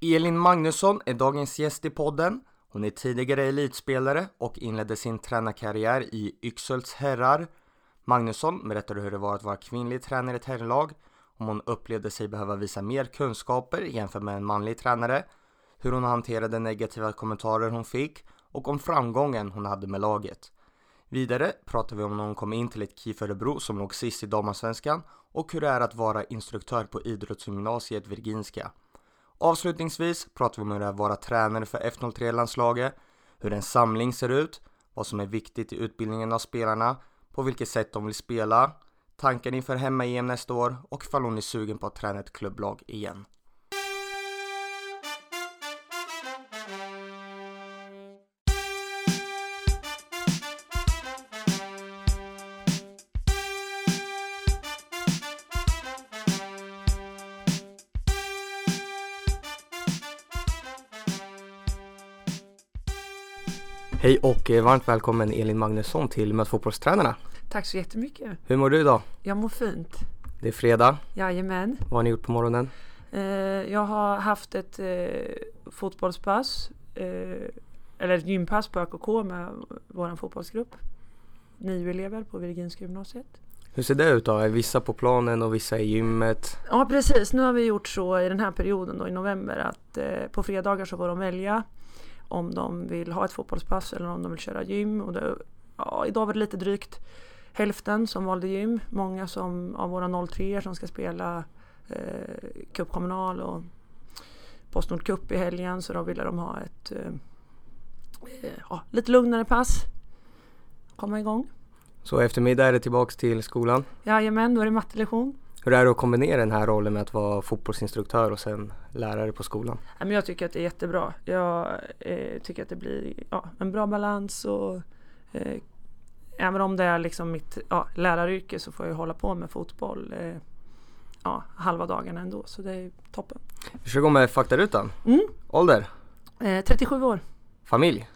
Elin Magnusson är dagens gäst i podden. Hon är tidigare elitspelare och inledde sin tränarkarriär i Yxhults herrar. Magnusson berättade hur det var att vara kvinnlig tränare i ett herrlag, om hon upplevde sig behöva visa mer kunskaper jämfört med en manlig tränare, hur hon hanterade negativa kommentarer hon fick och om framgången hon hade med laget. Vidare pratar vi om när hon kom in till ett KIF Örebro som låg sist i damallsvenskan och hur det är att vara instruktör på idrottsgymnasiet Virginska. Avslutningsvis pratar vi om hur det är att vara tränare för F03-landslaget, hur en samling ser ut, vad som är viktigt i utbildningen av spelarna, på vilket sätt de vill spela, tanken inför hemma-EM nästa år och ifall hon är sugen på att träna ett klubblag igen. Hej och eh, varmt välkommen Elin Magnusson till Möt fotbollstränarna. Tack så jättemycket. Hur mår du idag? Jag mår fint. Det är fredag. Jajamän. Vad har ni gjort på morgonen? Eh, jag har haft ett eh, fotbollspass, eh, eller ett gympass på ÖKK med vår fotbollsgrupp. Nio elever på Virginska gymnasiet. Hur ser det ut då? Är vissa på planen och vissa i gymmet? Ja precis, nu har vi gjort så i den här perioden då i november att på fredagar så får de välja om de vill ha ett fotbollspass eller om de vill köra gym. Och det, ja, idag var det lite drygt hälften som valde gym. Många som, av våra 03 som ska spela eh, cupkommunal och Postnord Cup i helgen så då ville de ha ett eh, eh, ja, lite lugnare pass. Komma igång. Så eftermiddag är det tillbaks till skolan? Jajamän, då är det mattelektion. Hur är det att kombinera den här rollen med att vara fotbollsinstruktör och sen lärare på skolan? Jag tycker att det är jättebra. Jag eh, tycker att det blir ja, en bra balans och eh, även om det är liksom mitt ja, läraryrke så får jag hålla på med fotboll eh, ja, halva dagarna ändå så det är toppen. Vi kör igång med faktarutan. Mm. Ålder? Eh, 37 år. Familj?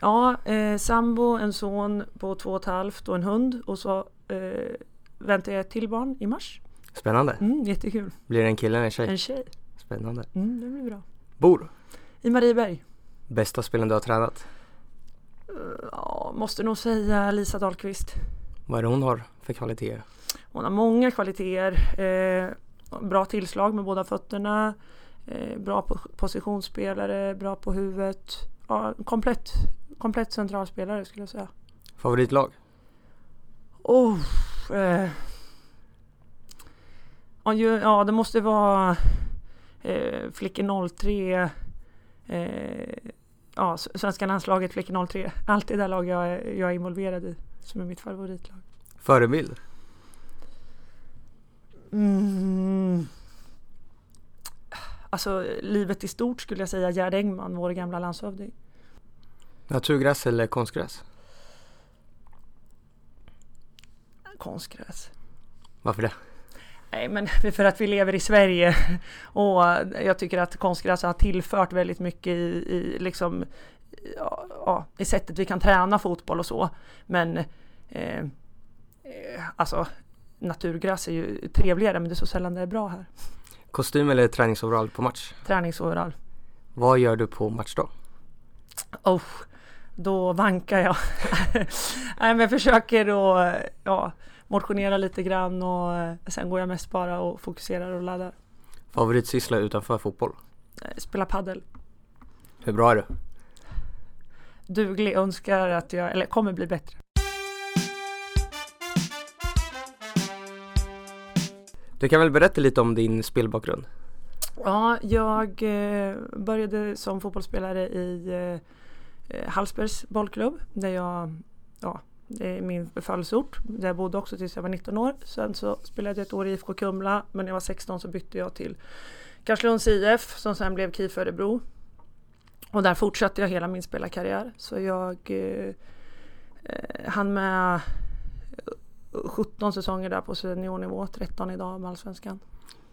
Ja, eh, sambo, en son på två och ett halvt och en hund och så eh, väntar jag ett till barn i mars. Spännande. Mm, jättekul. Blir det en kille eller en tjej? En tjej. Spännande. Mm, det blir bra. Bor? I Marieberg. Bästa spelen du har tränat? Uh, ja, måste nog säga Lisa Dahlqvist. Vad är det hon har för kvaliteter? Hon har många kvaliteter. Eh, bra tillslag med båda fötterna. Eh, bra positionsspelare, bra på huvudet. Ja, komplett, komplett centralspelare skulle jag säga. Favoritlag? Oh, eh, Ja, det måste vara eh, Flickor 03. Eh, ja, svenska landslaget Flickor 03. Alltid det lag jag, jag är involverad i som är mitt favoritlag. Förebild? Mm. Alltså livet i stort skulle jag säga Gerd Engman, vår gamla landshövding. Naturgräs eller konstgräs? Konstgräs. Varför det? Nej men för att vi lever i Sverige och jag tycker att konstgräs har tillfört väldigt mycket i, i liksom ja, i sättet vi kan träna fotboll och så. Men eh, alltså naturgräs är ju trevligare men det är så sällan det är bra här. Kostym eller träningsoverall på match? Träningsoverall. Vad gör du på matchdag? Oh, då vankar jag. Nej men jag försöker då, ja motionerar lite grann och eh, sen går jag mest bara och fokuserar och laddar. Favoritsyssla utanför fotboll? Eh, spela paddel. Hur bra är du? Duglig, önskar att jag, eller kommer bli bättre. Du kan väl berätta lite om din spelbakgrund? Ja, jag eh, började som fotbollsspelare i Hallsbergs bollklubb där jag ja, det är min födelseort där jag bodde också tills jag var 19 år. Sen så spelade jag ett år i IFK Kumla men när jag var 16 så bytte jag till Karlslunds IF som sen blev KIF Örebro. Och där fortsatte jag hela min spelarkarriär. Så jag eh, eh hann med eh, 17 säsonger där på seniornivå, 13 idag med Allsvenskan.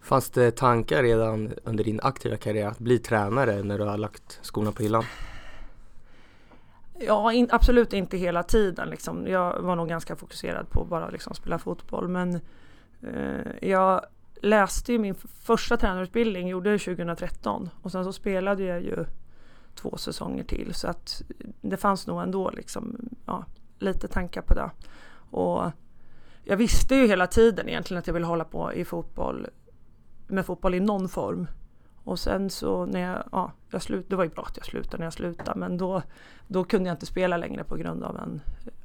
Fanns det tankar redan under din aktiva karriär att bli tränare när du har lagt skorna på hyllan? Ja, in, absolut inte hela tiden. Liksom. Jag var nog ganska fokuserad på att bara liksom spela fotboll. Men eh, jag läste ju min första tränarutbildning, gjorde jag 2013 och sen så spelade jag ju två säsonger till så att det fanns nog ändå liksom, ja, lite tankar på det. Och jag visste ju hela tiden egentligen att jag ville hålla på i fotboll med fotboll i någon form. Och sen så när jag, ja, jag slut, det var ju bra att jag slutade när jag slutade men då, då kunde jag inte spela längre på grund av en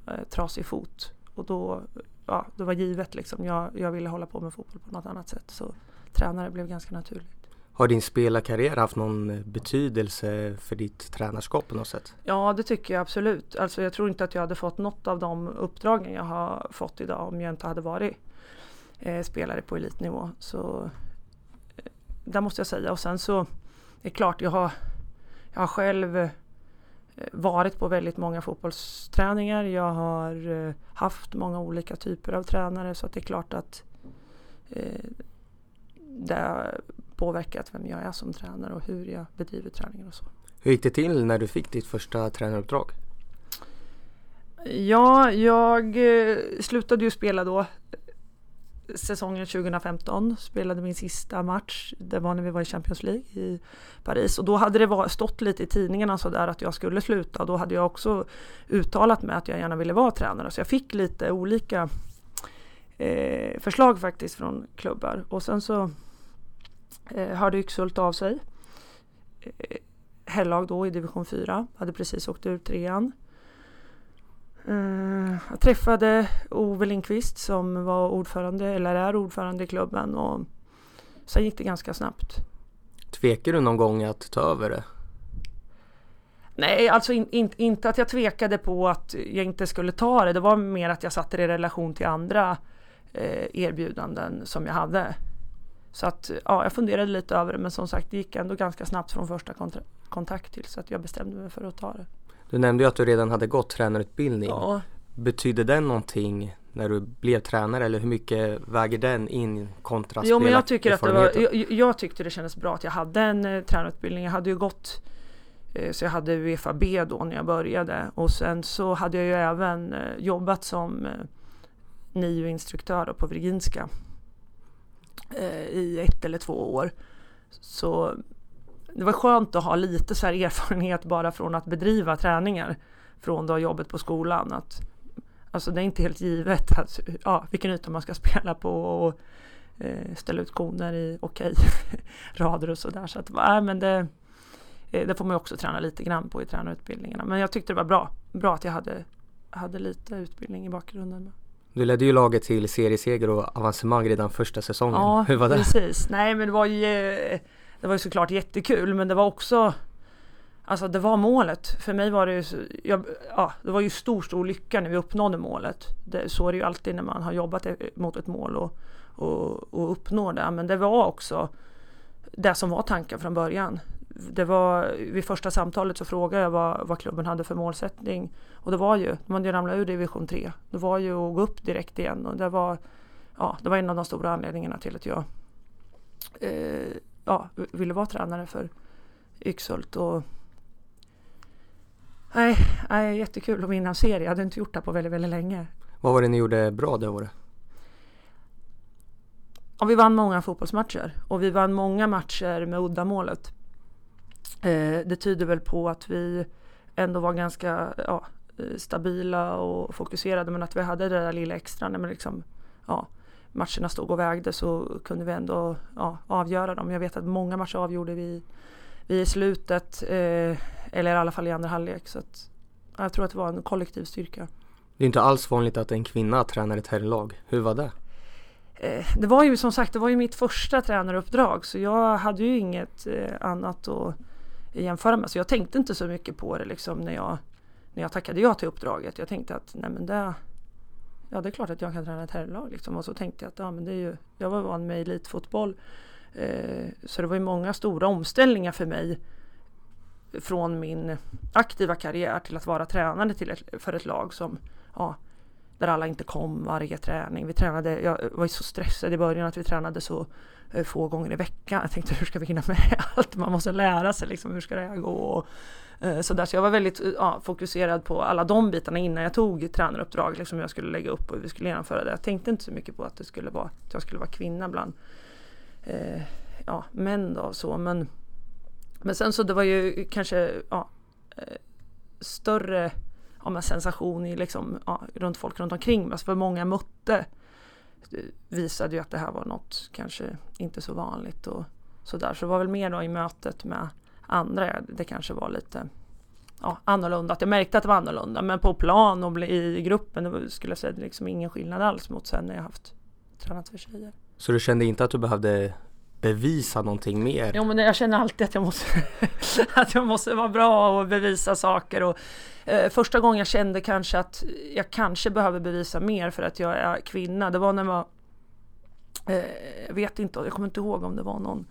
eh, trasig fot. Och då, ja, det var givet liksom, jag, jag ville hålla på med fotboll på något annat sätt så tränare blev ganska naturligt. Har din spelarkarriär haft någon betydelse för ditt tränarskap på något sätt? Ja, det tycker jag absolut. Alltså jag tror inte att jag hade fått något av de uppdragen jag har fått idag om jag inte hade varit eh, spelare på elitnivå. Så där måste jag säga. Och sen så är det klart, jag har, jag har själv eh, varit på väldigt många fotbollsträningar. Jag har eh, haft många olika typer av tränare så det är klart att eh, det påverkat vem jag är som tränare och hur jag bedriver träningen och så. Hur gick det till när du fick ditt första tränaruppdrag? Ja, jag eh, slutade ju spela då säsongen 2015, spelade min sista match. Det var när vi var i Champions League i Paris och då hade det stått lite i tidningarna så där att jag skulle sluta och då hade jag också uttalat mig att jag gärna ville vara tränare så jag fick lite olika eh, förslag faktiskt från klubbar och sen så eh, hörde Yxhult av sig. Eh, herrlag då i division 4, hade precis åkt ur trean. Eh, jag träffade Ove Lindqvist som var ordförande, eller är ordförande i klubben och sen gick det ganska snabbt. Tvekar du någon gång att ta över det? Nej, alltså in, in, inte att jag tvekade på att jag inte skulle ta det. Det var mer att jag satte det i relation till andra eh, erbjudanden som jag hade. Så att ja, jag funderade lite över det men som sagt det gick ändå ganska snabbt från första kontakt till så att jag bestämde mig för att ta det. Du nämnde ju att du redan hade gått tränarutbildning. Ja. Betydde den någonting när du blev tränare eller hur mycket väger den in kontra Jo men jag tycker att det var, jag, jag, tyckte det kändes bra att jag hade en eh, tränarutbildning. Jag hade ju gått eh, så jag hade Uefa B då när jag började och sen så hade jag ju även eh, jobbat som eh, NIO-instruktör på Virginska eh, i ett eller två år. Så det var skönt att ha lite så erfarenhet bara från att bedriva träningar från då jobbet på skolan. Att, alltså det är inte helt givet att, ja, vilken yta man ska spela på och eh, ställa ut koner i okej okay, rader och sådär. Så att, äh, men det, eh, det får man också träna lite grann på i tränarutbildningarna. Men jag tyckte det var bra, bra att jag hade, hade lite utbildning i bakgrunden. Du ledde ju laget till serieseger och avancemang redan första säsongen. Ja, Hur var det? precis. Nej, men det var ju, det var ju såklart jättekul, men det var också Alltså det var målet. För mig var det ju, jag, ja, det var ju stor, stor lycka när vi uppnådde målet. Det, så är det ju alltid när man har jobbat e, mot ett mål och, och, och uppnår det. Men det var också det som var tanken från början det var, vid första samtalet så frågade jag vad, vad klubben hade för målsättning. Och det var ju, de hade ju ramlat ur division 3. Det var ju att gå upp direkt igen och det var, ja, det var en av de stora anledningarna till att jag eh, ja, ville vara tränare för Yxhult. Och, nej, nej, jättekul att vinna en serie. Jag hade inte gjort det på väldigt, väldigt länge. Vad var det ni gjorde bra det året? Ja, vi vann många fotbollsmatcher och vi vann många matcher med uddamålet. Eh, det tyder väl på att vi ändå var ganska ja, stabila och fokuserade men att vi hade det där lilla extra när man liksom, ja, matcherna stod och vägde så kunde vi ändå ja, avgöra dem. Jag vet att många matcher avgjorde vi, vi i slutet eh, eller i alla fall i andra halvlek. Så att, jag tror att det var en kollektiv styrka. Det är inte alls vanligt att en kvinna tränar ett herrlag. Hur var det? Eh, det var ju som sagt, det var ju mitt första tränaruppdrag så jag hade ju inget eh, annat att jämföra med. Så jag tänkte inte så mycket på det liksom när jag, när jag tackade ja till uppdraget. Jag tänkte att nej men det, ja det är klart att jag kan träna ett herrlag liksom. Och så tänkte jag att ja, men det är ju, jag var van med elitfotboll. Eh, så det var ju många stora omställningar för mig från min aktiva karriär till att vara tränare till ett, för ett lag som ja, där alla inte kom varje träning. Vi tränade, jag var ju så stressad i början att vi tränade så Eh, få gånger i veckan. Jag tänkte hur ska vi hinna med allt? Man måste lära sig liksom, hur ska det här gå? Eh, så, där. så jag var väldigt eh, ja, fokuserad på alla de bitarna innan jag tog tränaruppdrag liksom jag skulle lägga upp och hur vi skulle genomföra det. Jag tänkte inte så mycket på att det skulle vara att jag skulle vara kvinna bland eh, ja, män då så men men sen så det var ju kanske ja, eh, större ja, men sensation i liksom, ja, runt folk runt omkring mig. Alltså för många mötte visade ju att det här var något kanske inte så vanligt och sådär. Så det var väl mer då i mötet med andra det kanske var lite ja, annorlunda. Att jag märkte att det var annorlunda. Men på plan och i gruppen skulle jag säga liksom ingen skillnad alls mot sen när jag haft tränat för tjejer. Så du kände inte att du behövde bevisa någonting mer? Jo men jag känner alltid att jag måste, att jag måste vara bra och bevisa saker. Och, eh, första gången jag kände kanske att jag kanske behöver bevisa mer för att jag är kvinna. Det var när jag eh, jag vet inte, jag kommer inte ihåg om det var någon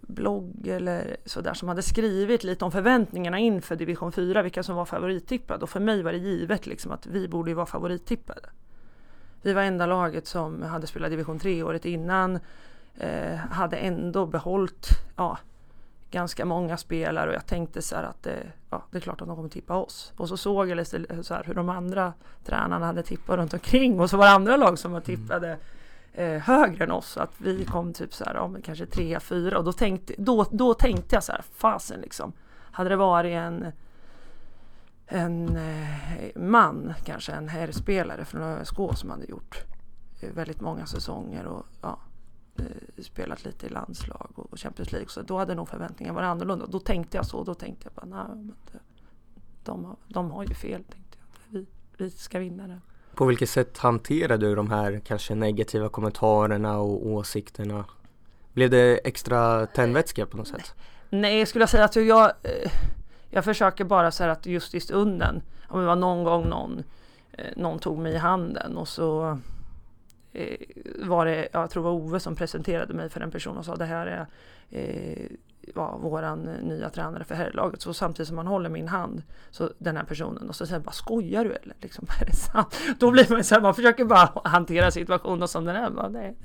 blogg eller sådär som hade skrivit lite om förväntningarna inför division 4, vilka som var favorittippade. Och för mig var det givet liksom att vi borde vara favorittippade. Vi var enda laget som hade spelat division 3 året innan eh, hade ändå behållit ja, ganska många spelare och jag tänkte så att det, ja, det är klart att de kommer tippa oss. Och så såg jag lite så här hur de andra tränarna hade tippat runt omkring och så var det andra lag som var mm. tippade eh, högre än oss. Att vi kom typ så här, om kanske tre, fyra och då tänkte, då, då tänkte jag så här, fasen liksom. Hade det varit en en eh, man, kanske en herrspelare från ÖSK som hade gjort eh, väldigt många säsonger och ja, Eh, spelat lite i landslag och Champions League. Så då hade nog förväntningarna varit annorlunda. Då tänkte jag så. Då tänkte jag bara, nej, men det, de, har, de har ju fel. Tänkte jag. Vi, vi ska vinna det. På vilket sätt hanterade du de här kanske negativa kommentarerna och åsikterna? Blev det extra tändvätska på något sätt? Nej, jag skulle säga att jag, eh, jag försöker bara säga att just i stunden, om det var någon gång någon, eh, någon tog mig i handen och så Eh, var det, jag tror det var Ove som presenterade mig för en person och sa det här är eh, ja, våran eh, nya tränare för herrlaget. Så samtidigt som man håller min hand, så den här personen, och så säger bara skojar du eller? Liksom, är det sant? Då blir man så här, man försöker bara hantera situationen som den är. Bara, nej,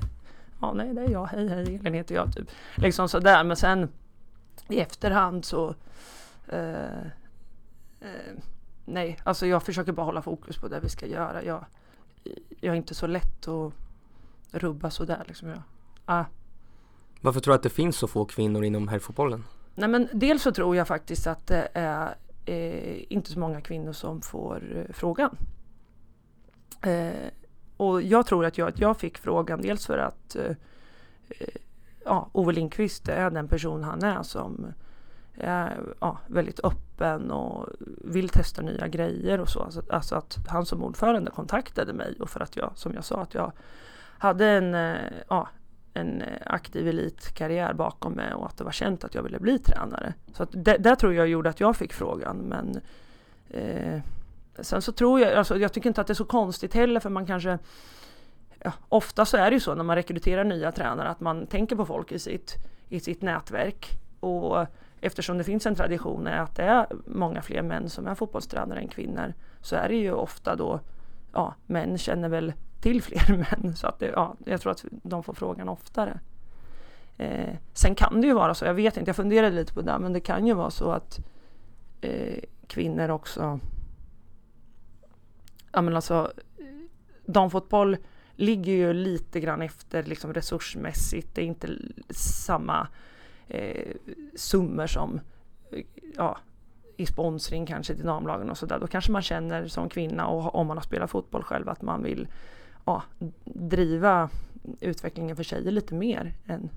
ja, nej, det är jag, hej hej, Elin heter jag typ. Liksom sådär, men sen i efterhand så eh, eh, Nej, alltså jag försöker bara hålla fokus på det vi ska göra. Jag, jag är inte så lätt att rubba sådär liksom. Jag, ah. Varför tror du att det finns så få kvinnor inom herrfotbollen? Nej men dels så tror jag faktiskt att det är eh, inte så många kvinnor som får eh, frågan. Eh, och jag tror att jag, att jag fick frågan dels för att eh, eh ja, Ove Lindqvist är den person han är som är ja, väldigt öppen och vill testa nya grejer och så. Alltså, alltså, att han som ordförande kontaktade mig och för att jag, som jag sa, att jag hade en, eh, ja, en eh, aktiv elitkarriär bakom mig och att det var känt att jag ville bli tränare. Så att det, det tror jag gjorde att jag fick frågan. Men eh, sen så tror jag, alltså jag tycker inte att det är så konstigt heller för man kanske ja, ofta så är det ju så när man rekryterar nya tränare att man tänker på folk i sitt, i sitt nätverk. Och eftersom det finns en tradition att det är många fler män som är fotbollstränare än kvinnor så är det ju ofta då, ja, män känner väl till fler män. Så att det, ja, jag tror att de får frågan oftare. Eh, sen kan det ju vara så, jag vet inte, jag funderade lite på det, men det kan ju vara så att eh, kvinnor också, ja men alltså damfotboll ligger ju lite grann efter liksom resursmässigt. Det är inte samma eh, summor som ja, i sponsring kanske till damlagen och sådär. Då kanske man känner som kvinna och om man har spelat fotboll själv att man vill ja, driva utvecklingen för tjejer lite mer än,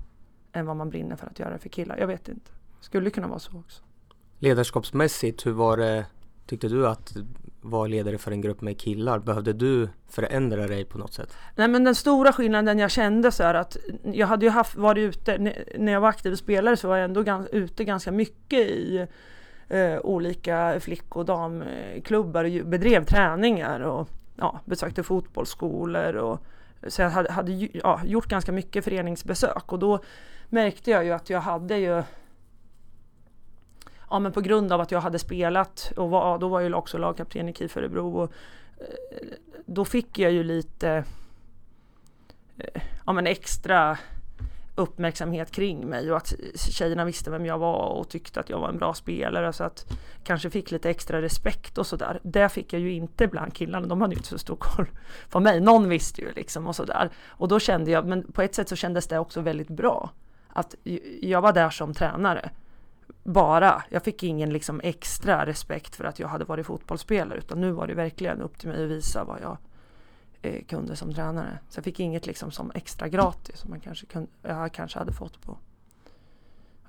än vad man brinner för att göra för killar. Jag vet inte. Skulle kunna vara så också. Ledarskapsmässigt, hur var det, tyckte du att vara ledare för en grupp med killar? Behövde du förändra dig på något sätt? Nej men den stora skillnaden jag kände så är att jag hade ju haft, varit ute, när jag var aktiv spelare så var jag ändå gans, ute ganska mycket i eh, olika flick och damklubbar och bedrev träningar och ja, besökte fotbollsskolor och så jag hade, hade ja, gjort ganska mycket föreningsbesök. Och då märkte jag ju att jag hade ju Ja men på grund av att jag hade spelat och var, då var jag också lagkapten i KIF Örebro och eh, då fick jag ju lite eh, ja men extra uppmärksamhet kring mig och att tjejerna visste vem jag var och tyckte att jag var en bra spelare så att kanske fick lite extra respekt och sådär. Det fick jag ju inte bland killarna, de hade ju inte så stor koll på mig. Någon visste ju liksom och sådär. Och då kände jag, men på ett sätt så kändes det också väldigt bra. Att jag var där som tränare. Bara. Jag fick ingen liksom extra respekt för att jag hade varit fotbollsspelare utan nu var det verkligen upp till mig att visa vad jag eh, kunde som tränare. Så jag fick inget liksom som extra gratis som man kanske kunde, jag kanske hade fått på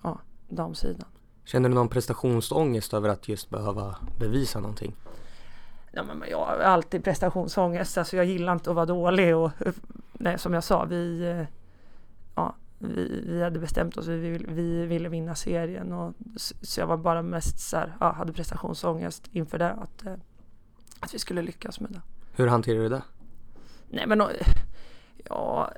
ja, damsidan. Känner du någon prestationsångest över att just behöva bevisa någonting? Ja, men jag har alltid prestationsångest, alltså jag gillar inte att vara dålig och nej, som jag sa, vi, eh, ja, vi, vi hade bestämt oss, vi, vi ville vinna serien och så jag var bara mest så här, ja, hade prestationsångest inför det, att, eh, att vi skulle lyckas med det. Hur hanterar du det? Nej men ja,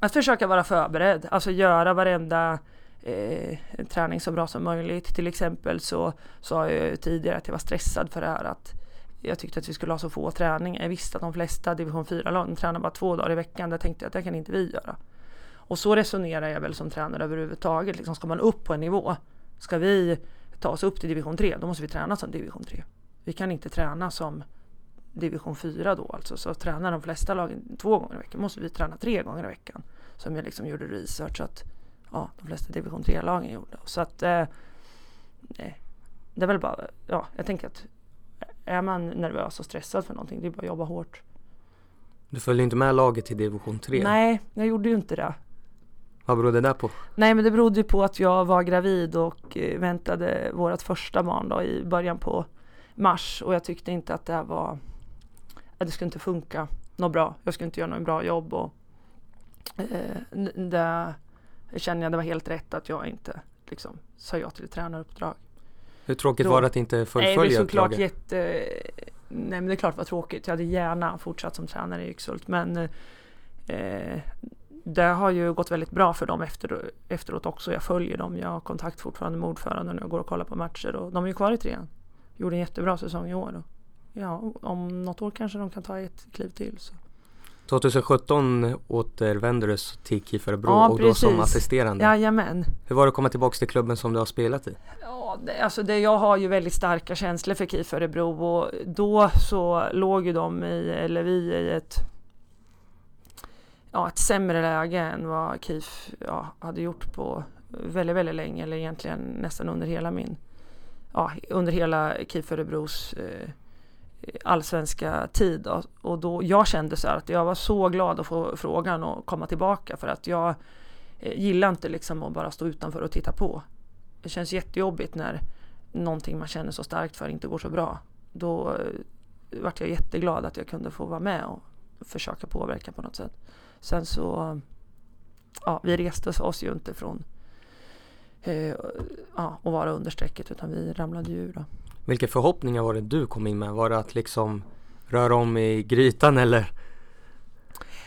att försöka vara förberedd, alltså göra varenda eh, träning så bra som möjligt. Till exempel så sa jag ju tidigare att jag var stressad för det här att jag tyckte att vi skulle ha så få träningar. Jag visste att de flesta division 4-lag tränar bara två dagar i veckan. Där tänkte jag att det kan inte vi göra. Och så resonerar jag väl som tränare överhuvudtaget. Liksom ska man upp på en nivå, ska vi ta oss upp till division 3, då måste vi träna som division 3. Vi kan inte träna som division 4 då alltså. Så tränar de flesta lagen två gånger i veckan måste vi träna tre gånger i veckan. Som jag liksom gjorde research att ja, de flesta division 3-lagen gjorde. Så att eh, det är väl bara, ja, jag tänker att är man nervös och stressad för någonting, det är bara att jobba hårt. Du följde inte med laget till division 3? Nej, jag gjorde ju inte det. Vad berodde det på? Nej, men det berodde på att jag var gravid och eh, väntade vårt första barn då i början på mars och jag tyckte inte att det var att det skulle inte funka något bra. Jag skulle inte göra något bra jobb och eh, det kände jag det var helt rätt att jag inte liksom sa ja till ett tränaruppdrag. Hur tråkigt Då, var det att inte fullfölja Nej, det är såklart jätte... Nej, men det är klart det var tråkigt. Jag hade gärna fortsatt som tränare i Yxhult, men eh, det har ju gått väldigt bra för dem efter, efteråt också. Jag följer dem. Jag har kontakt fortfarande med ordföranden och jag går och kollar på matcher och de är ju kvar i trean. Gjorde en jättebra säsong i år. Ja, om något år kanske de kan ta ett kliv till. Så. 2017 återvände du till KIF Örebro ja, och då som assisterande. Jajamän. Hur var det att komma tillbaka till klubben som du har spelat i? Ja, det, alltså det, jag har ju väldigt starka känslor för KIF Örebro och då så låg ju de i, eller vi i ett ja, ett sämre läge än vad KIF ja, hade gjort på väldigt, väldigt länge eller egentligen nästan under hela min, ja, under hela KIF Örebros eh, allsvenska tid. Då. Och då, jag kände så här att jag var så glad att få frågan och komma tillbaka för att jag eh, gillar inte liksom att bara stå utanför och titta på. Det känns jättejobbigt när någonting man känner så starkt för inte går så bra. Då eh, vart jag jätteglad att jag kunde få vara med och försöka påverka på något sätt. Sen så, ja, vi reste oss ju inte från eh, ja, att vara under strecket utan vi ramlade ju ur. Då. Vilka förhoppningar var det du kom in med? Var det att liksom röra om i grytan eller?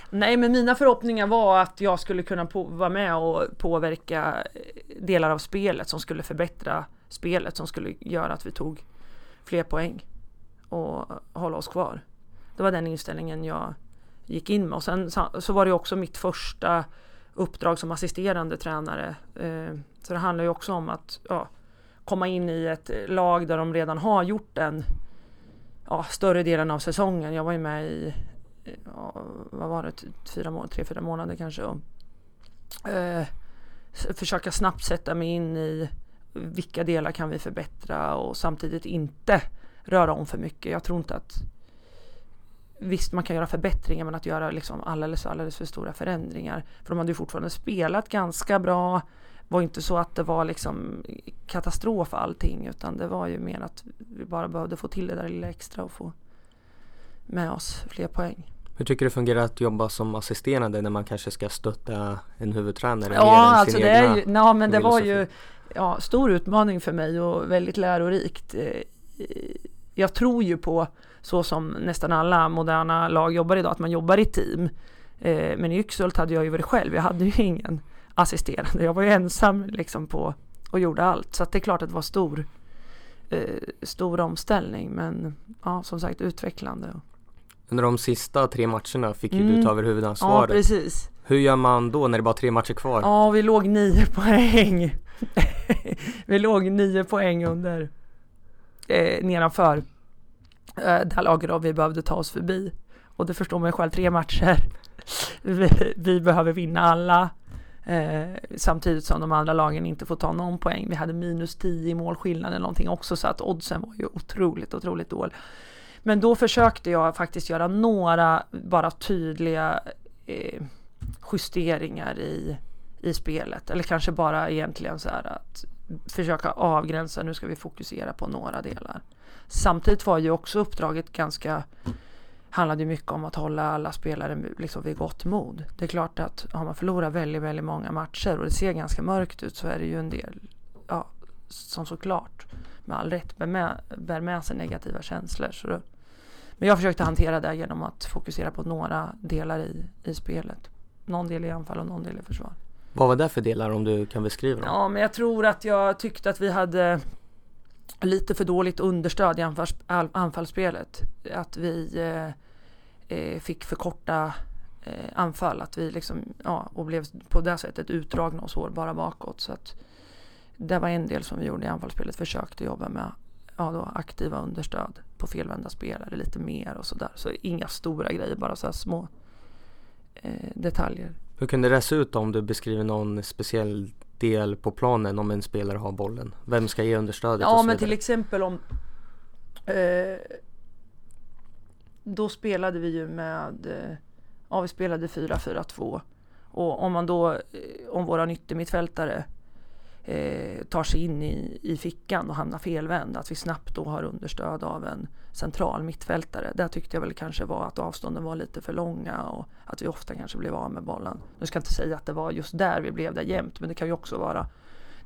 Nej, men mina förhoppningar var att jag skulle kunna vara med och påverka delar av spelet som skulle förbättra spelet som skulle göra att vi tog fler poäng och hålla oss kvar. Det var den inställningen jag gick in med och sen så var det också mitt första uppdrag som assisterande tränare. Eh, så det handlar ju också om att ja, komma in i ett lag där de redan har gjort en ja, större delen av säsongen. Jag var ju med i, ja, vad var det, fyra tre, fyra månader kanske. Och, eh, försöka snabbt sätta mig in i vilka delar kan vi förbättra och samtidigt inte röra om för mycket. Jag tror inte att Visst, man kan göra förbättringar, men att göra liksom alldeles, alldeles för stora förändringar. För de hade ju fortfarande spelat ganska bra var inte så att det var liksom katastrof allting utan det var ju mer att vi bara behövde få till det där lilla extra och få med oss fler poäng. Hur tycker du det fungerar att jobba som assisterande när man kanske ska stötta en huvudtränare? Ja, alltså det är ju, ja, men det var ju ja, stor utmaning för mig och väldigt lärorikt. Eh, jag tror ju på så som nästan alla moderna lag jobbar idag, att man jobbar i team. Eh, men i Yxhult hade jag ju varit själv, jag hade ju ingen assisterande. Jag var ju ensam liksom på och gjorde allt. Så det är klart att det var stor, eh, stor omställning. Men ja, som sagt utvecklande. Under de sista tre matcherna fick ju mm. du ta över huvudansvaret. Ja, precis. Hur gör man då när det bara är tre matcher kvar? Ja, vi låg nio poäng. vi låg nio poäng under eh, nedanför eh, det här laget och vi behövde ta oss förbi. Och det förstår man själv, tre matcher. vi, vi behöver vinna alla. Eh, samtidigt som de andra lagen inte får ta någon poäng. Vi hade minus 10 i målskillnad eller någonting också så att oddsen var ju otroligt, otroligt dålig. Men då försökte jag faktiskt göra några bara tydliga eh, justeringar i, i spelet. Eller kanske bara egentligen så här att försöka avgränsa, nu ska vi fokusera på några delar. Samtidigt var ju också uppdraget ganska handlade mycket om att hålla alla spelare liksom vid gott mod. Det är klart att har man förlorat väldigt, väldigt många matcher och det ser ganska mörkt ut så är det ju en del ja, som såklart med all rätt bär med, bär med sig negativa känslor. Så då, men jag försökte hantera det genom att fokusera på några delar i, i spelet. Någon del i anfall och någon del i försvar. Vad var det för delar om du kan beskriva dem? Ja, men jag tror att jag tyckte att vi hade lite för dåligt understöd i anfalls, anfallsspelet. Att vi eh, eh, fick för korta eh, anfall. Att vi liksom, ja, och blev på det sättet utdragna och sårbara bakåt. Så att det var en del som vi gjorde i anfallsspelet. Försökte jobba med ja, då, aktiva understöd på felvända spelare lite mer och sådär. Så inga stora grejer, bara så här små eh, detaljer. Hur kunde det se ut om du beskriver någon speciell del på planen om en spelare har bollen? Vem ska ge understödet? Ja, men till exempel om eh, då spelade vi ju med, eh, ja vi spelade 4-4-2 och om man då, eh, om våran yttermittfältare eh, tar sig in i, i fickan och hamnar felvänd, att vi snabbt då har understöd av en central mittfältare. Där tyckte jag väl kanske var att avstånden var lite för långa och att vi ofta kanske blev av med bollen. Nu ska jag inte säga att det var just där vi blev där jämt, men det kan ju också vara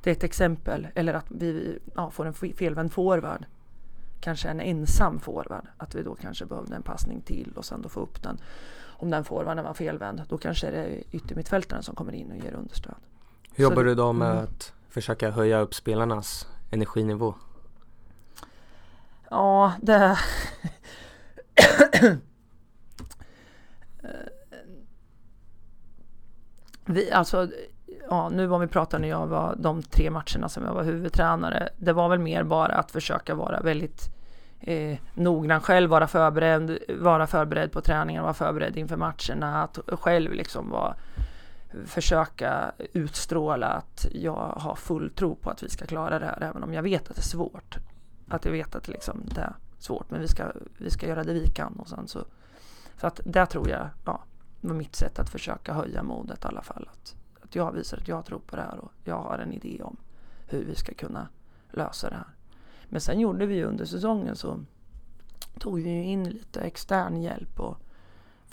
det är ett exempel, eller att vi ja, får en felvänd forward. Kanske en ensam forward, att vi då kanske behövde en passning till och sen då få upp den. Om den forwarden var felvänd, då kanske det är yttermittfältaren som kommer in och ger understöd. Hur jobbar du då med mm. att försöka höja upp spelarnas energinivå? Ja, det... vi, alltså, ja, nu om vi pratar när jag var de tre matcherna som jag var huvudtränare. Det var väl mer bara att försöka vara väldigt eh, noggrann själv, vara förberedd, vara förberedd på träningen, vara förberedd inför matcherna, att själv liksom vara försöka utstråla att jag har full tro på att vi ska klara det här, även om jag vet att det är svårt. Att jag vet att liksom det är svårt, men vi ska, vi ska göra det vi kan. Och sen så, så att det tror jag ja, var mitt sätt att försöka höja modet i alla fall. Att, att jag visar att jag tror på det här och jag har en idé om hur vi ska kunna lösa det här. Men sen gjorde vi ju under säsongen så tog vi in lite extern hjälp och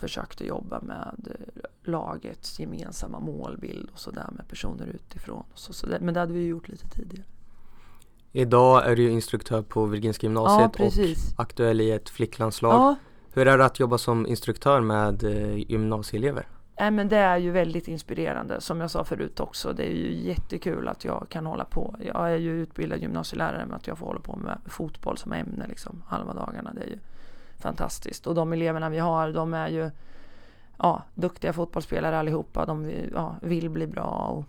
försökte jobba med lagets gemensamma målbild och sådär med personer utifrån. Så, så det, men det hade vi gjort lite tidigare. Idag är du instruktör på Virginska gymnasiet ja, och aktuell i ett flicklandslag. Ja. Hur är det att jobba som instruktör med eh, gymnasieelever? Nej, men det är ju väldigt inspirerande som jag sa förut också. Det är ju jättekul att jag kan hålla på. Jag är ju utbildad gymnasielärare med att jag får hålla på med fotboll som ämne liksom halva dagarna. Det är ju fantastiskt. Och de eleverna vi har, de är ju ja, duktiga fotbollsspelare allihopa. De ja, vill bli bra. Och,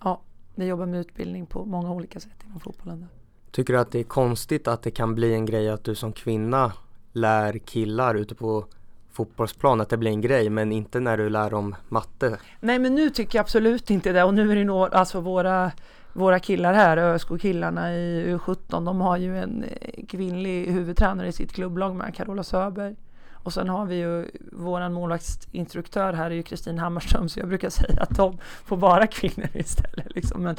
ja, vi jobbar med utbildning på många olika sätt inom fotbollen. Tycker du att det är konstigt att det kan bli en grej att du som kvinna lär killar ute på fotbollsplan att det blir en grej men inte när du lär om matte? Nej men nu tycker jag absolut inte det och nu är det nog alltså våra våra killar här, ÖSK-killarna i U17, de har ju en eh, kvinnlig huvudtränare i sitt klubblag med, Carola Söberg. Och sen har vi ju våran målvaktsinstruktör här är ju Kristin Hammarström, så jag brukar säga att de får vara kvinnor istället. Liksom. Men,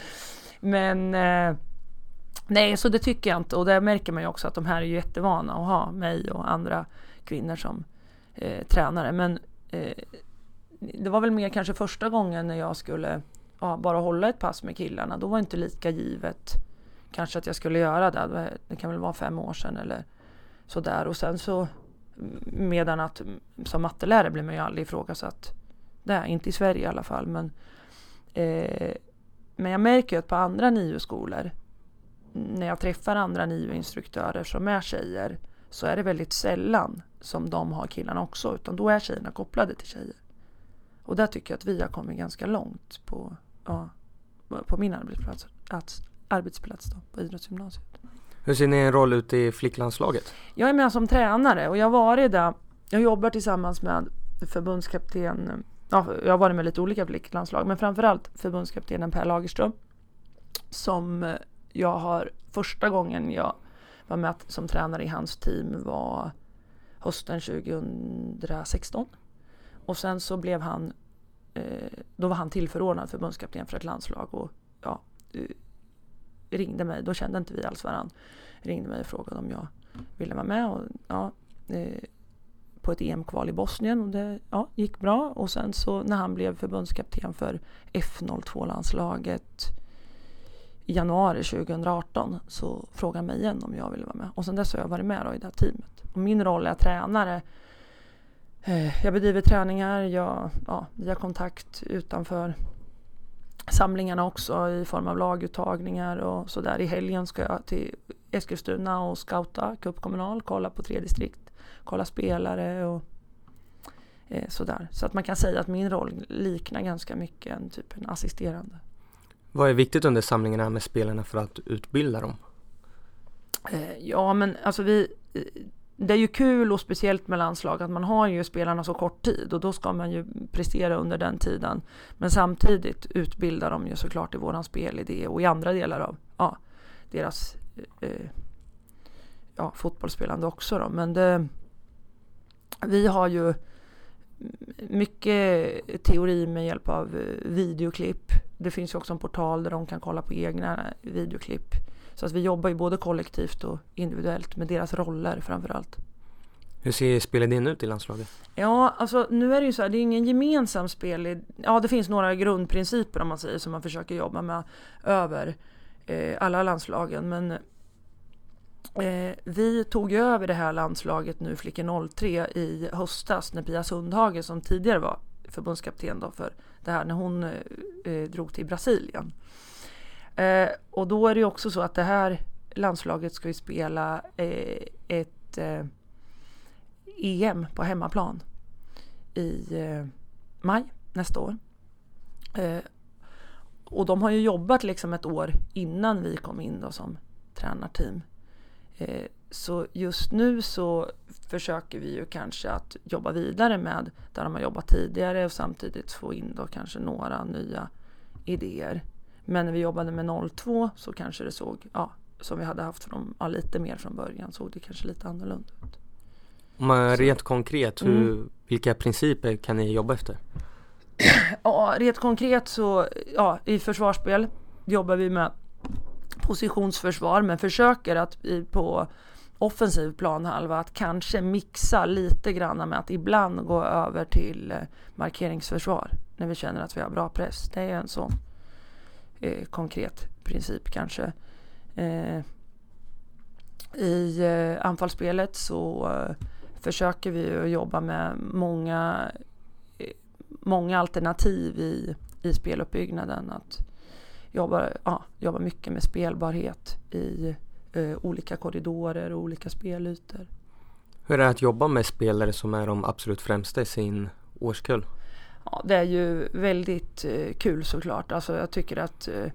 men eh, nej, så det tycker jag inte. Och där märker man ju också att de här är jättevana att ha mig och andra kvinnor som eh, tränare. Men eh, det var väl mer kanske första gången när jag skulle ja, bara hålla ett pass med killarna. Då var det inte lika givet kanske att jag skulle göra det. Det kan väl vara fem år sedan eller sådär. Och sen så medan att som mattelärare blir man ju aldrig ifrågasatt. Det, inte i Sverige i alla fall. Men, eh, men jag märker ju att på andra NIU-skolor när jag träffar andra NIU-instruktörer som är tjejer så är det väldigt sällan som de har killarna också utan då är tjejerna kopplade till tjejer. Och där tycker jag att vi har kommit ganska långt på, ja, på min arbetsplats, att, arbetsplats då, på idrottsgymnasiet. Hur ser ni en roll ute i flicklandslaget? Jag är med som tränare och jag har varit där. Jag jobbar tillsammans med förbundskapten, ja, jag har varit med lite olika flicklandslag, men framförallt förbundskaptenen Per Lagerström. Som jag har, första gången jag var med som tränare i hans team var hösten 2016. Och sen så blev han, Eh, då var han tillförordnad förbundskapten för ett landslag och ja, eh, ringde mig, då kände inte vi alls varandra. Ringde mig och frågade om jag ville vara med och ja, eh, på ett EM-kval i Bosnien och det ja, gick bra. Och sen så när han blev förbundskapten för F02-landslaget i januari 2018 så frågade han mig igen om jag ville vara med. Och sen dess har jag varit med då i det här teamet. Och min roll är tränare. Eh, jag bedriver träningar, jag, ja, vi har kontakt utanför samlingarna också i form av laguttagningar och sådär. I helgen ska jag till Eskilstuna och scouta cupkommunal, kolla på tre distrikt, kolla spelare och eh, sådär. Så att man kan säga att min roll liknar ganska mycket en typ en assisterande. Vad är viktigt under samlingarna med spelarna för att utbilda dem? Eh, ja men alltså vi det är ju kul och speciellt med landslag att man har ju spelarna så kort tid och då ska man ju prestera under den tiden. Men samtidigt utbildar de ju såklart i våran spelidé och i andra delar av ja, deras eh, eh, ja, fotbollsspelande också då. Men det, vi har ju mycket teori med hjälp av eh, videoklipp. Det finns ju också en portal där de kan kolla på egna eh, videoklipp så att vi jobbar ju både kollektivt och individuellt med deras roller framförallt. Hur ser spelidén ut i landslaget? Ja, alltså nu är det ju så här, det är ingen gemensam spelidé. Ja, det finns några grundprinciper om man säger som man försöker jobba med över eh, alla landslagen. Men eh, vi tog ju över det här landslaget nu, Flickor 03, i höstas när Pia Sundhage som tidigare var förbundskapten då för det här när hon eh, eh drog till Brasilien. Eh, och då är det ju också så att det här landslaget ska ju spela eh, ett eh, EM på hemmaplan i eh, maj nästa år. Eh, och de har ju jobbat liksom ett år innan vi kom in då som tränarteam. Eh, så just nu så försöker vi ju kanske att jobba vidare med där de har jobbat tidigare och samtidigt få in då kanske några nya idéer. Men när vi jobbade med 02 så kanske det såg, ja, som vi hade haft från, ja, lite mer från början, såg det kanske lite annorlunda ut. Om rent konkret, hur, mm. vilka principer kan ni jobba efter? Ja, rent konkret så, ja, i försvarsspel jobbar vi med positionsförsvar men försöker att i, på offensiv planhalva att kanske mixa lite grann med att ibland gå över till eh, markeringsförsvar när vi känner att vi har bra press. Det är en sån eh, konkret princip kanske. Eh, I eh, anfallsspelet så eh, försöker vi att jobba med många, eh, många alternativ i, i speluppbyggnaden. Att jobba, ja, jobba mycket med spelbarhet i eh, olika korridorer och olika spelytor. Hur är det att jobba med spelare som är de absolut främsta i sin årskull? Ja, det är ju väldigt eh, kul såklart. Alltså jag tycker att eh,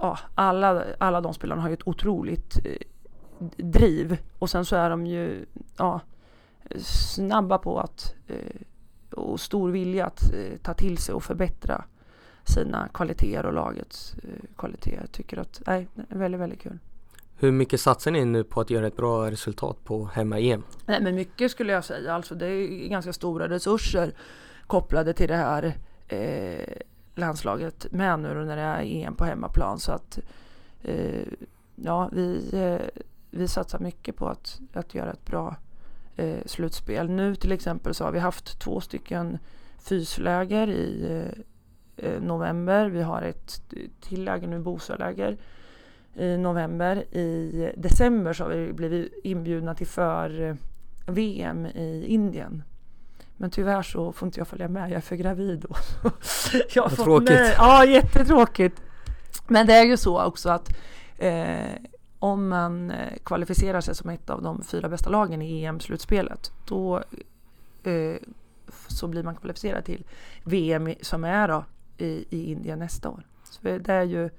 ja, alla, alla de spelarna har ju ett otroligt eh, driv. Och sen så är de ju ja, snabba på att och stor vilja att ta till sig och förbättra sina kvaliteter och lagets kvaliteter. Jag tycker att nej, det är väldigt, väldigt kul. Hur mycket satsar ni nu på att göra ett bra resultat på hemma-EM? Nej men mycket skulle jag säga. Alltså det är ganska stora resurser kopplade till det här eh, landslaget med nu när det är EM på hemmaplan. Så att eh, ja, vi, eh, vi satsar mycket på att, att göra ett bra eh, slutspel. Nu till exempel så har vi haft två stycken fysläger i eh, eh november. Vi har ett till läger nu, Bosaläger i november. I december så har vi blivit inbjudna till för eh, VM i Indien men tyvärr så får inte jag följa med, jag är för gravid då. jag har tråkigt. Med. Ja, jättetråkigt. Men det är ju så också att eh, om man eh, kvalificerar sig som ett av de fyra bästa lagen i EM-slutspelet, då eh, så blir man kvalificerad till VM som är då i, i Indien nästa år. Så det är ju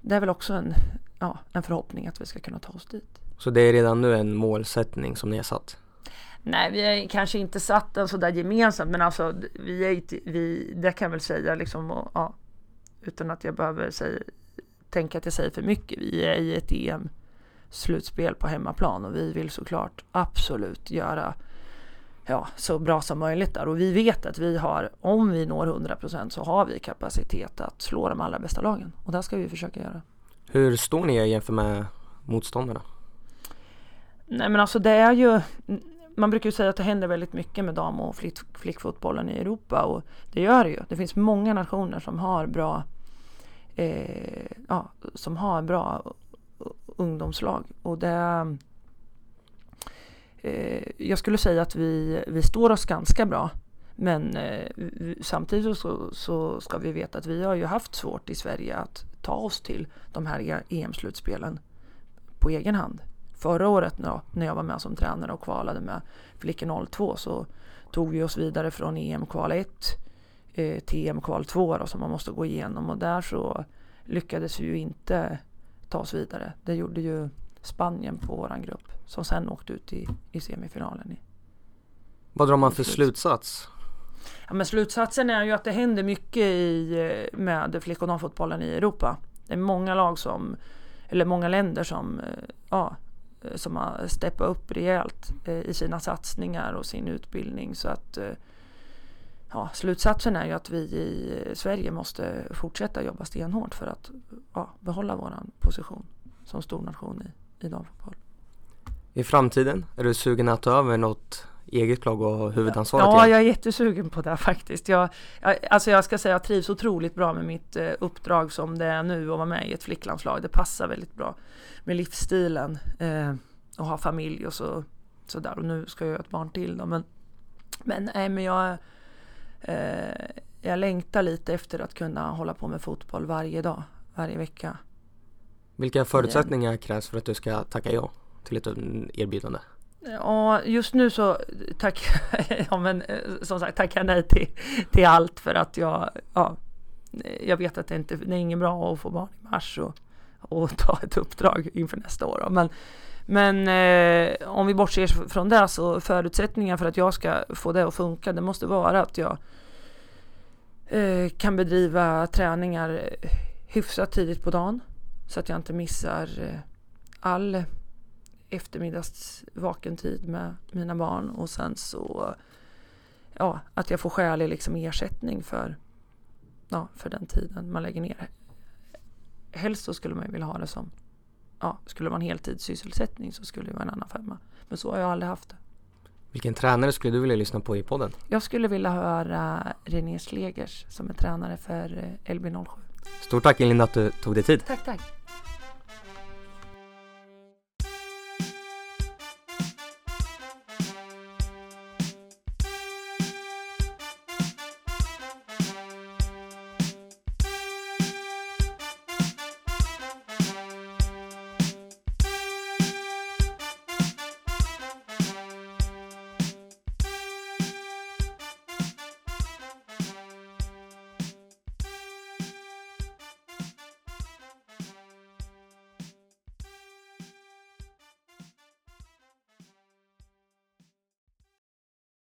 det är väl också en, ja, en förhoppning att vi ska kunna ta oss dit. Så det är redan nu en målsättning som ni har satt? Nej, vi har kanske inte satt den sådär gemensamt, men alltså vi är vi, det kan jag väl säga liksom, och, ja, utan att jag behöver säga, tänka att jag säger för mycket. Vi är i ett EM slutspel på hemmaplan och vi vill såklart absolut göra ja, så bra som möjligt där och vi vet att vi har, om vi når 100% så har vi kapacitet att slå de allra bästa lagen och det ska vi försöka göra. Hur står ni jämfört med motståndarna? Nej men alltså det är ju man brukar ju säga att det händer väldigt mycket med dam och flick, flickfotbollen i Europa och det gör det ju. Det finns många nationer som har bra eh, ja, som har bra ungdomslag och det eh, jag skulle säga att vi, vi står oss ganska bra. Men eh, samtidigt så, så ska vi veta att vi har ju haft svårt i Sverige att ta oss till de här EM-slutspelen på egen hand. Förra året när jag var med som tränare och kvalade med Flickor 02 så tog vi oss vidare från EM-kval 1 eh, till EM-kval 2 då, som man måste gå igenom och där så lyckades vi ju inte ta oss vidare. Det gjorde ju Spanien på våran grupp som sen åkte ut i, i semifinalen. I, Vad drar man för slutsats? Ja, men slutsatsen är ju att det händer mycket i, eh, med flick och damfotbollen i Europa. Det är många lag som, eller många länder som, eh, ja, Eh, som har steppat upp rejält eh, i sina satsningar och sin utbildning. Så att eh, ja, slutsatsen är ju att vi i Sverige måste fortsätta jobba stenhårt för att ja, behålla våran position som stor nation i, i damfotboll. I framtiden, är du sugen att ta över något eget lag och huvudansvaret Ja, igen? jag är jättesugen på det faktiskt. Jag, jag, alltså jag ska säga att jag trivs otroligt bra med mitt eh, uppdrag som det är nu och vara med i ett flicklandslag. Det passar väldigt bra med livsstilen eh, och ha familj och så, så där. Och nu ska jag göra ett barn till då. Men, men, nej, men jag, eh, jag längtar lite efter att kunna hålla på med fotboll varje dag, varje vecka. Vilka förutsättningar krävs för att du ska tacka ja till ett erbjudande? Ja, just nu så tack, ja, men, eh, som sagt, tackar jag nej till, till allt för att jag, ja, jag vet att det inte det är inget bra att få barn i mars och, och ta ett uppdrag inför nästa år. Då. Men, men eh, om vi bortser från det så förutsättningar för att jag ska få det att funka det måste vara att jag eh, kan bedriva träningar eh, hyfsat tidigt på dagen så att jag inte missar eh, all eftermiddags vaken tid med mina barn och sen så ja, att jag får skälig liksom ersättning för, ja, för den tiden man lägger ner. Helst så skulle man ju vilja ha det som, ja, skulle man heltidssysselsättning så skulle det vara en annan femma. Men så har jag aldrig haft det. Vilken tränare skulle du vilja lyssna på i podden? Jag skulle vilja höra René Slegers som är tränare för eh, LB07. Stort tack Elin att du tog dig tid. Tack, tack.